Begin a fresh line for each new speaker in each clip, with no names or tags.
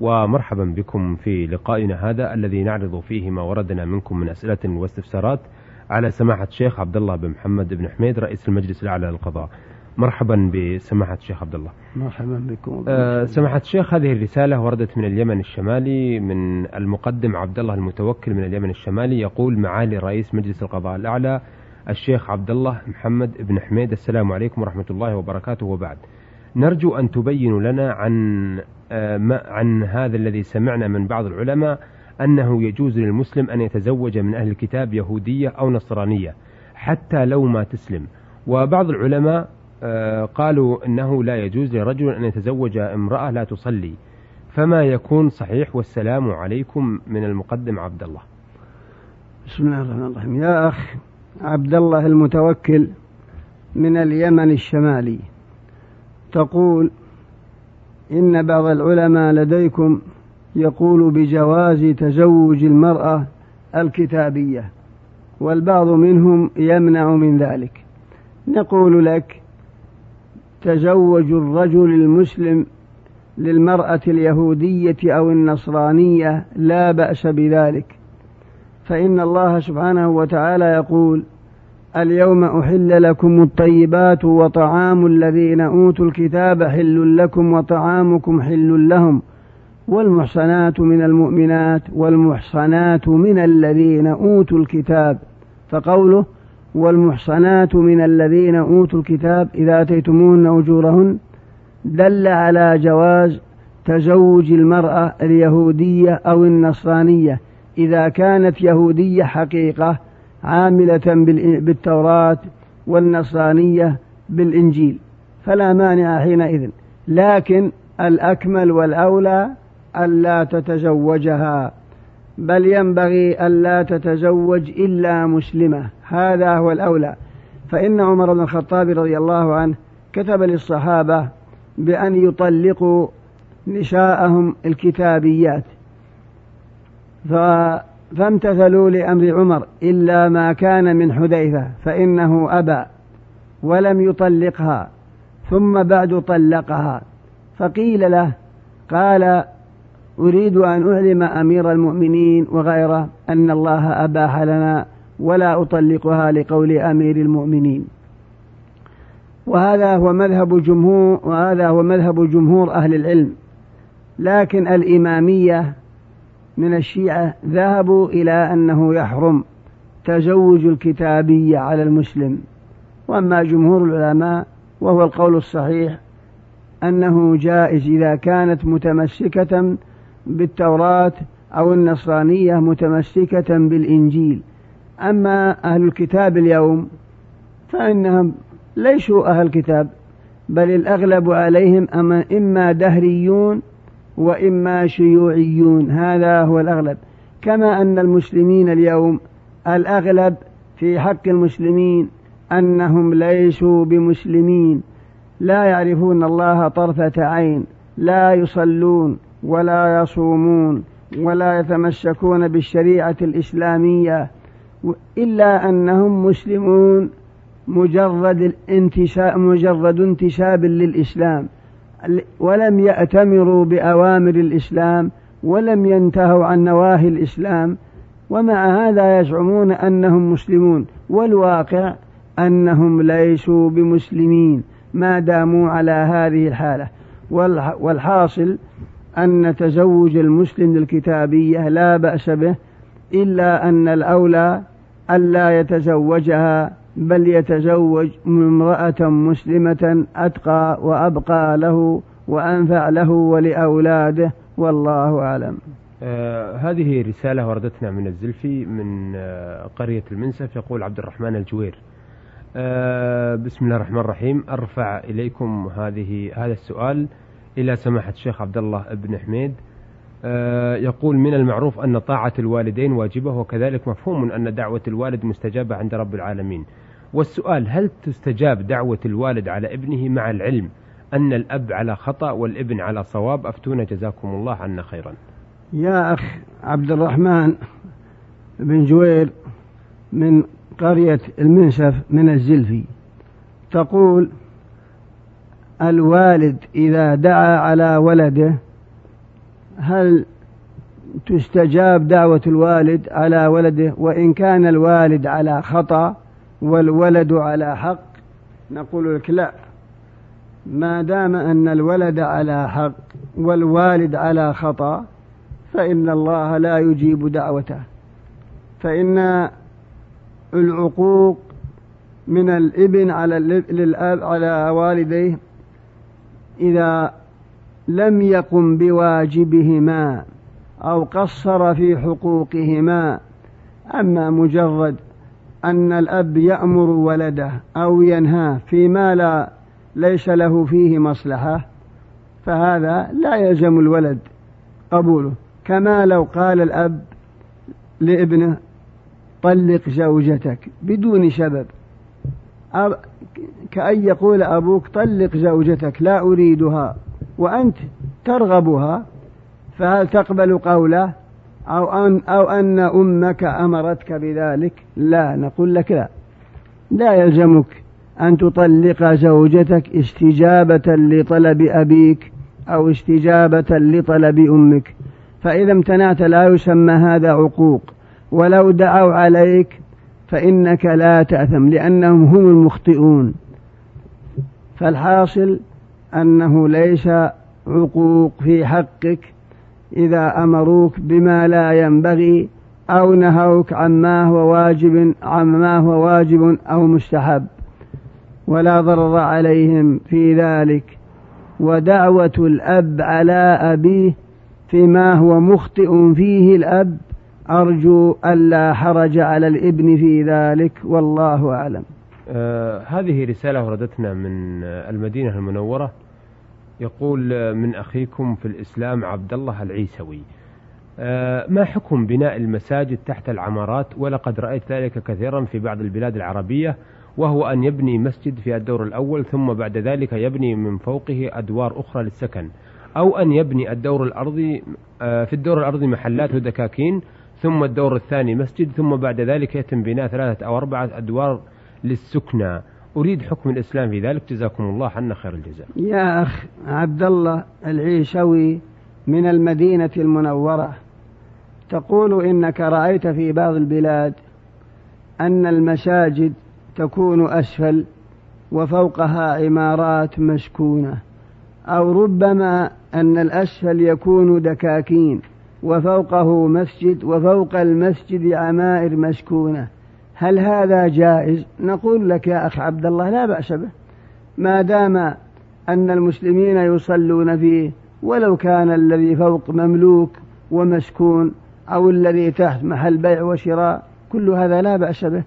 ومرحبا بكم في لقائنا هذا الذي نعرض فيه ما وردنا منكم من أسئلة واستفسارات على سماحة الشيخ عبد الله بن محمد بن حميد رئيس المجلس الأعلى للقضاء. مرحبا بسماحة الشيخ عبد الله.
مرحبا بكم.
أه سماحة الشيخ هذه الرسالة وردت من اليمن الشمالي من المقدم عبد الله المتوكل من اليمن الشمالي يقول معالي رئيس مجلس القضاء الأعلى الشيخ عبد الله محمد بن حميد. السلام عليكم ورحمة الله وبركاته. وبعد نرجو أن تبينوا لنا عن آه عن هذا الذي سمعنا من بعض العلماء أنه يجوز للمسلم أن يتزوج من أهل الكتاب يهودية أو نصرانية حتى لو ما تسلم. وبعض العلماء آه قالوا أنه لا يجوز لرجل أن يتزوج امرأة لا تصلي. فما يكون صحيح والسلام عليكم من المقدم عبد الله.
بسم الله الرحمن الرحيم. يا أخ عبد الله المتوكل من اليمن الشمالي. تقول إن بعض العلماء لديكم يقول بجواز تزوج المرأة الكتابية والبعض منهم يمنع من ذلك. نقول لك تزوج الرجل المسلم للمرأة اليهودية أو النصرانية لا بأس بذلك. فإن الله سبحانه وتعالى يقول اليوم أحل لكم الطيبات وطعام الذين أوتوا الكتاب حل لكم وطعامكم حل لهم والمحصنات من المؤمنات والمحصنات من الذين أوتوا الكتاب فقوله والمحصنات من الذين أوتوا الكتاب إذا أتيتمون أجورهن دل على جواز تزوج المرأة اليهودية أو النصرانية إذا كانت يهودية حقيقة عاملة بالتوراة والنصرانية بالإنجيل. فلا مانع حينئذ. لكن الأكمل والأولى ألا تتزوجها. بل ينبغي ألا تتزوج إلا مسلمة. هذا هو الأولى. فإن عمر بن الخطاب رضي الله عنه كتب للصحابة بأن يطلقوا نساءهم الكتابيات. فامتثلوا لأمر عمر إلا ما كان من حذيفة فإنه أبى ولم يطلقها ثم بعد طلقها فقيل له قال أريد أن أعلم أمير المؤمنين وغيره أن الله أباح لنا ولا أطلقها لقول أمير المؤمنين. وهذا هو مذهب جمهور وهذا هو مذهب جمهور أهل العلم. لكن الإمامية من الشيعة ذهبوا إلى أنه يحرم تزوج الكتابية على المسلم. وأما جمهور العلماء وهو القول الصحيح أنه جائز إذا كانت متمسكة بالتوراة أو النصرانية متمسكة بالإنجيل. أما أهل الكتاب اليوم فإنهم ليسوا أهل كتاب بل الأغلب عليهم أما إما دهريون وإما شيوعيون. هذا هو الأغلب. كما أن المسلمين اليوم الأغلب في حق المسلمين أنهم ليسوا بمسلمين. لا يعرفون الله طرفة عين لا يصلون ولا يصومون ولا يتمسكون بالشريعة الإسلامية إلا أنهم مسلمون مجرد مجرد انتساب للإسلام. ولم يأتمروا بأوامر الإسلام ولم ينتهوا عن نواهي الإسلام ومع هذا يزعمون أنهم مسلمون والواقع أنهم ليسوا بمسلمين ما داموا على هذه الحالة. والحاصل أن تزوج المسلم للكتابية لا بأس به إلا أن الأولى ألا يتزوجها بل يتزوج امرأة مسلمة أتقى وأبقى له وأنفع له ولأولاده والله أعلم.
آه هذه رسالة وردتنا من الزلفي من آه قرية المنسف يقول عبد الرحمن الجوير. آه بسم الله الرحمن الرحيم. أرفع إليكم هذه هذا السؤال إلى سماحة الشيخ عبد الله بن حميد. آه، يقول من المعروف أن طاعة الوالدين واجبة وكذلك مفهوم أن دعوة الوالد مستجابة عند رب العالمين. والسؤال هل تستجاب دعوة الوالد على ابنه مع العلم أن الأب على خطأ والابن على صواب؟ أفتونا جزاكم الله عنا خيرا.
يا أخ عبد الرحمن بن جوير من قرية المنشف من الزلفي تقول الوالد إذا دعا على ولده هل تستجاب دعوة الوالد على ولده؟ وإن كان الوالد على خطأ والولد على حق نقول لك لا. ما دام أن الولد على حق والوالد على خطأ فإن الله لا يجيب دعوته. فإن العقوق من الإبن على للأب على والديه إذا لم يقم بواجبهما أو قصر في حقوقهما أما مجرد أن الأب يأمر ولده أو ينهاه فيما لا ليس له فيه مصلحة فهذا لا يلزم الولد قبوله. كما لو قال الأب لابنه طلق زوجتك بدون سبب. كأن يقول أبوك طلق زوجتك لا أريدها وأنت ترغبها فهل تقبل قوله؟ أو أن, أو أن أمك أمرتك بذلك. لا نقول لك لا. لا يلزمك أن تطلق زوجتك استجابة لطلب أبيك أو استجابة لطلب أمك. فإذا امتنعت لا يسمى هذا عقوق. ولو دعوا عليك فإنك لا تأثم لأنهم هم المخطئون. فالحاصل أنه ليس عقوق في حقك إذا أمروك بما لا ينبغي أو نهوك عما هو واجب عما هو واجب أو مستحب. ولا ضرر عليهم في ذلك. ودعوة الأب على أبيه فيما هو مخطئ فيه الأب. أرجو ألا حرج على الإبن في ذلك. والله أعلم.
آه هذه رسالة وردتنا من المدينة المنورة. يقول من أخيكم في الإسلام عبد الله العيسوي. آه ما حكم بناء المساجد تحت العمارات؟ ولقد رأيت ذلك كثيرا في بعض البلاد العربية وهو أن يبني مسجد في الدور الأول ثم بعد ذلك يبني من فوقه أدوار أخرى للسكن. أو أن يبني الدور الأرضي آه في الدور الأرضي محلات ودكاكين ثم الدور الثاني مسجد ثم بعد ذلك يتم بناء ثلاثة أو أربعة أدوار للسكنى. أريد حكم الإسلام في ذلك. جزاكم الله عنا خير الجزاء.
يا أخ عبد الله العيشوي من المدينة المنورة تقول إنك رأيت في بعض البلاد أن المساجد تكون أسفل وفوقها عمارات مسكونة أو ربما أن الأسفل يكون دكاكين وفوقه مسجد وفوق المسجد عمائر مسكونة هل هذا جائز؟ نقول لك يا أخ عبد الله لا بأس به. ما دام أن المسلمين يصلون فيه ولو كان الذي فوق مملوك ومسكون أو الذي تحت محل بيع وشراء كل هذا لا بأس به.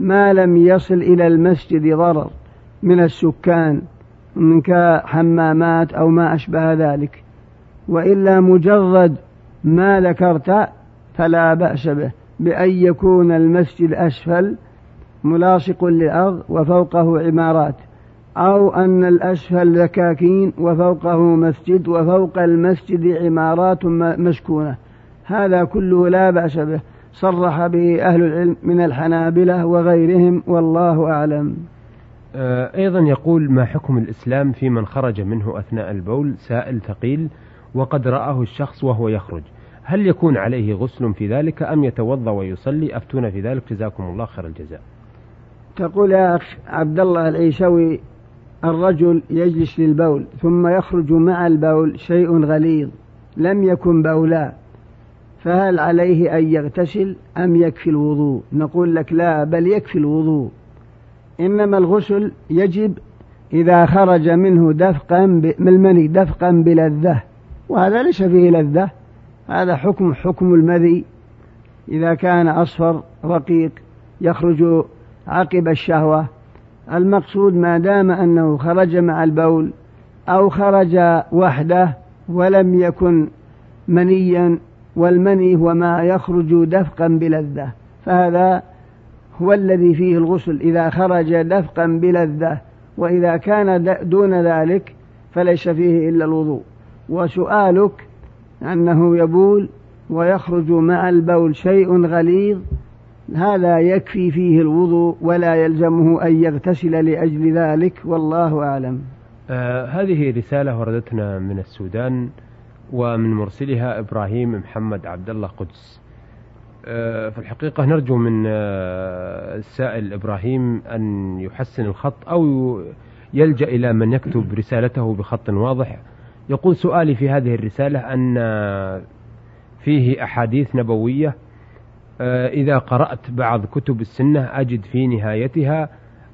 ما لم يصل إلى المسجد ضرر من السكان من كحمامات أو ما أشبه ذلك. وإلا مجرد ما ذكرت فلا بأس به. بأن يكون المسجد أسفل ملاصق للأرض وفوقه عمارات أو أن الأسفل ذكاكين وفوقه مسجد وفوق المسجد عمارات مسكونة. هذا كله لا بأس به. صرح به أهل العلم من الحنابلة وغيرهم والله أعلم.
آه، أيضا يقول ما حكم الإسلام في من خرج منه أثناء البول؟ سائل ثقيل. وقد رآه الشخص وهو يخرج. هل يكون عليه غسل في ذلك أم يتوضأ ويصلي؟ أفتونا في ذلك. جزاكم الله خير الجزاء.
تقول يا أخ عبد الله العيشوي الرجل يجلس للبول ثم يخرج مع البول شيء غليظ لم يكن بولا فهل عليه أن يغتسل أم يكفي الوضوء؟ نقول لك لا بل يكفي الوضوء. إنما الغسل يجب إذا خرج منه دفقا من المني دفقا بلذة وهذا ليس فيه لذة. هذا حكم حكم المذي. إذا كان أصفر رقيق يخرج عقب الشهوة. المقصود ما دام أنه خرج مع البول أو خرج وحده ولم يكن منيا والمني هو ما يخرج دفقا بلذة فهذا هو الذي فيه الغسل. إذا خرج دفقا بلذة وإذا كان دون ذلك فليس فيه إلا الوضوء. وسؤالك أنه يبول ويخرج مع البول شيء غليظ هذا يكفي فيه الوضوء ولا يلزمه أن يغتسل لأجل ذلك والله أعلم.
آه هذه رسالة وردتنا من السودان ومن مرسلها إبراهيم محمد عبد الله قدس. آه في الحقيقة نرجو من آه السائل إبراهيم أن يحسن الخط أو يلجأ إلى من يكتب رسالته بخط واضح. يقول سؤالي في هذه الرسالة أن فيه أحاديث نبوية آه، إذا قرأت بعض كتب السنة أجد في نهايتها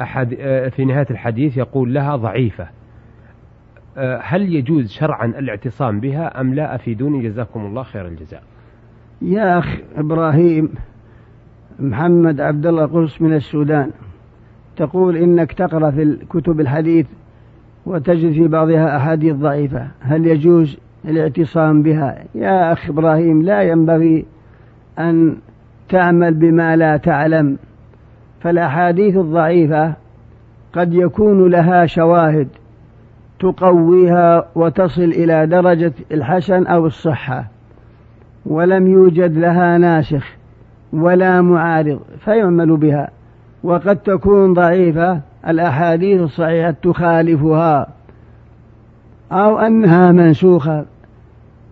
أحد آه، في نهاية الحديث يقول لها ضعيفة. آه، هل يجوز شرعا الاعتصام بها أم لا؟ أفيدوني جزاكم الله خير الجزاء.
يا أخ إبراهيم محمد عبد الله قرص من السودان تقول إنك تقرأ في كتب الحديث وتجد في بعضها أحاديث ضعيفة. هل يجوز الاعتصام بها؟ يا أخ إبراهيم لا ينبغي أن تعمل بما لا تعلم. فالأحاديث الضعيفة قد يكون لها شواهد تقويها وتصل إلى درجة الحسن أو الصحة ولم يوجد لها ناسخ ولا معارض فيعمل بها. وقد تكون ضعيفة الأحاديث الصحيحة تخالفها أو أنها منسوخة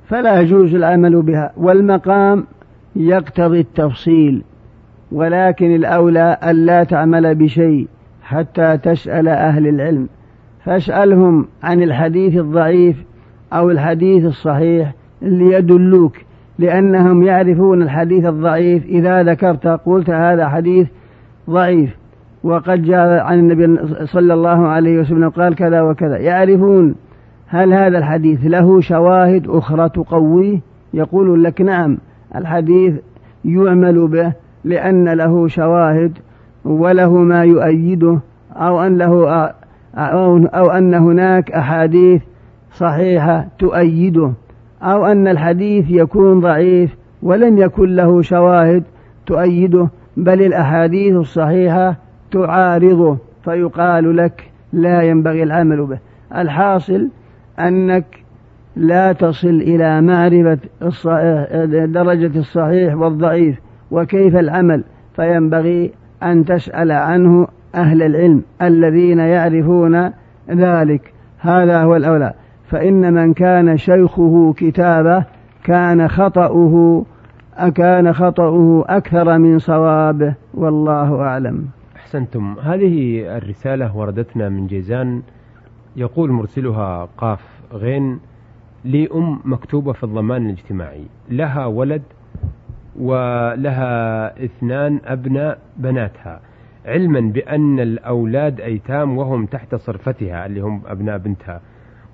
فلا يجوز العمل بها. والمقام يقتضي التفصيل ولكن الأولى ألا تعمل بشيء حتى تسأل أهل العلم. فاسألهم عن الحديث الضعيف أو الحديث الصحيح ليدلوك لأنهم يعرفون الحديث الضعيف. إذا ذكرت قلت هذا حديث ضعيف وقد جاء عن النبي صلى الله عليه وسلم قال كذا وكذا. يعرفون هل هذا الحديث له شواهد أخرى تقويه؟ يقول لك نعم الحديث يعمل به لأن له شواهد وله ما يؤيده أو أن له أو أن هناك أحاديث صحيحة تؤيده أو أن الحديث يكون ضعيف ولم يكن له شواهد تؤيده بل الأحاديث الصحيحة تعارضه فيقال لك لا ينبغي العمل به. الحاصل أنك لا تصل إلى معرفة درجة الصحيح والضعيف وكيف العمل فينبغي أن تسأل عنه أهل العلم الذين يعرفون ذلك. هذا هو الأولى. فإن من كان شيخه كتابه كان خطأه أكان خطأه أكثر من صوابه والله أعلم.
أحسنتم. هذه الرسالة وردتنا من جيزان. يقول مرسلها قاف غين لي أم مكتوبة في الضمان الاجتماعي. لها ولد ولها اثنان أبناء بناتها. علما بأن الأولاد أيتام وهم تحت صرفتها اللي هم أبناء بنتها.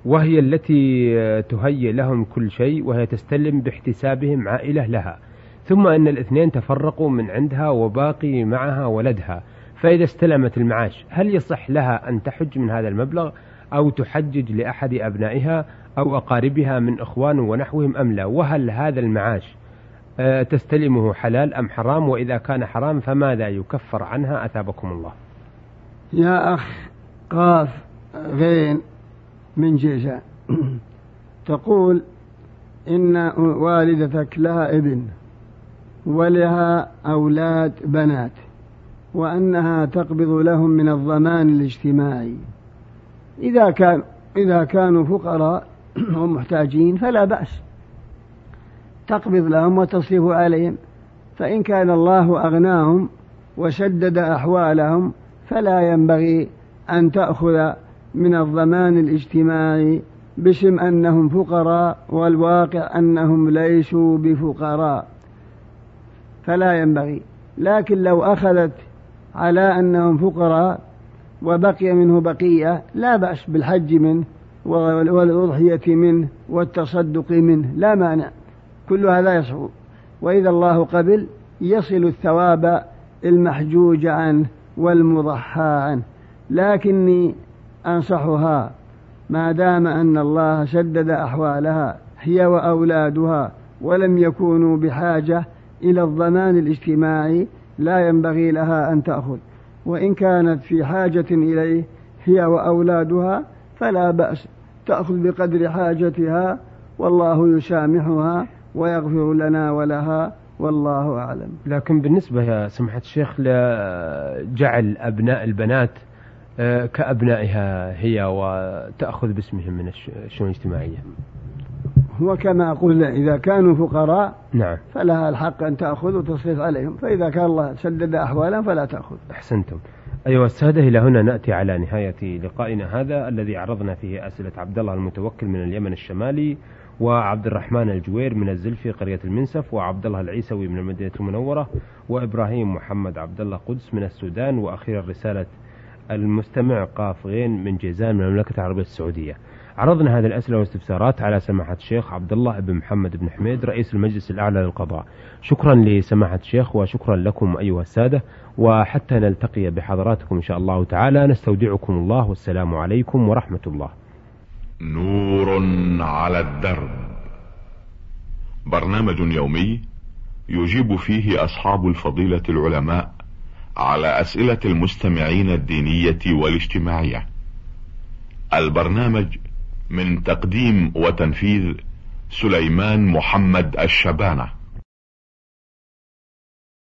وهي التي تهيئ لهم كل شيء وهي تستلم باحتسابهم عائلة لها. ثم أن الاثنين تفرقوا من عندها وباقي معها ولدها. فإذا استلمت المعاش هل يصح لها أن تحج من هذا المبلغ أو تحجج لأحد أبنائها أو أقاربها من إخوان ونحوهم أم لا؟ وهل هذا المعاش آه، تستلمه حلال أم حرام؟ وإذا كان حرام فماذا يكفر عنها؟ أثابكم الله.
يا أخ قاف غين من جيزان تقول إن والدتك لها ابن ولها أولاد بنات. وأنها تقبض لهم من الضمان الاجتماعي. إذا كان إذا كانوا فقراء ومحتاجين فلا بأس. تقبض لهم وتصرف عليهم. فإن كان الله أغناهم وشدد أحوالهم فلا ينبغي أن تأخذ من الضمان الاجتماعي باسم أنهم فقراء والواقع أنهم ليسوا بفقراء. فلا ينبغي. لكن لو أخذت على أنهم فقراء وبقي منه بقية لا بأس بالحج منه والأضحية منه والتصدق منه لا مانع. كل هذا يصعب وإذا الله قبل يصل الثواب المحجوج عنه والمضحى عنه. لكني أنصحها ما دام أن الله شدد أحوالها هي وأولادها ولم يكونوا بحاجة إلى الضمان الاجتماعي لا ينبغي لها أن تأخذ. وإن كانت في حاجة إليه هي وأولادها فلا بأس. تأخذ بقدر حاجتها والله يسامحها ويغفر لنا ولها والله أعلم.
لكن بالنسبة يا سمحة الشيخ لجعل أبناء البنات آه، كأبنائها هي وتأخذ باسمهم من الشؤون الاجتماعية.
هو كما قلنا إذا كانوا فقراء
نعم.
فلها الحق أن تأخذ وتصرف عليهم. فإذا كان الله سدد أحوالهم فلا تأخذ.
أحسنتم. أيها السادة إلى هنا نأتي على نهاية لقائنا هذا الذي عرضنا فيه أسئلة عبد الله المتوكل من اليمن الشمالي وعبد الرحمن الجوير من الزلفي قرية المنسف وعبد الله العيسوي من المدينة المنورة وإبراهيم محمد عبد الله قدس من السودان وأخيرا رسالة المستمع قاف غين من جيزان من المملكة العربية السعودية. عرضنا هذه الأسئلة والاستفسارات على سماحة الشيخ عبد الله بن محمد بن حميد رئيس المجلس الأعلى للقضاء. شكرا لسماحة الشيخ وشكرا لكم أيها السادة وحتى نلتقي بحضراتكم إن شاء الله تعالى. نستودعكم الله والسلام عليكم ورحمة الله.
نور على الدرب. برنامج يومي يجيب فيه أصحاب الفضيلة العلماء على أسئلة المستمعين الدينية والاجتماعية. البرنامج من تقديم وتنفيذ سليمان محمد الشبانة.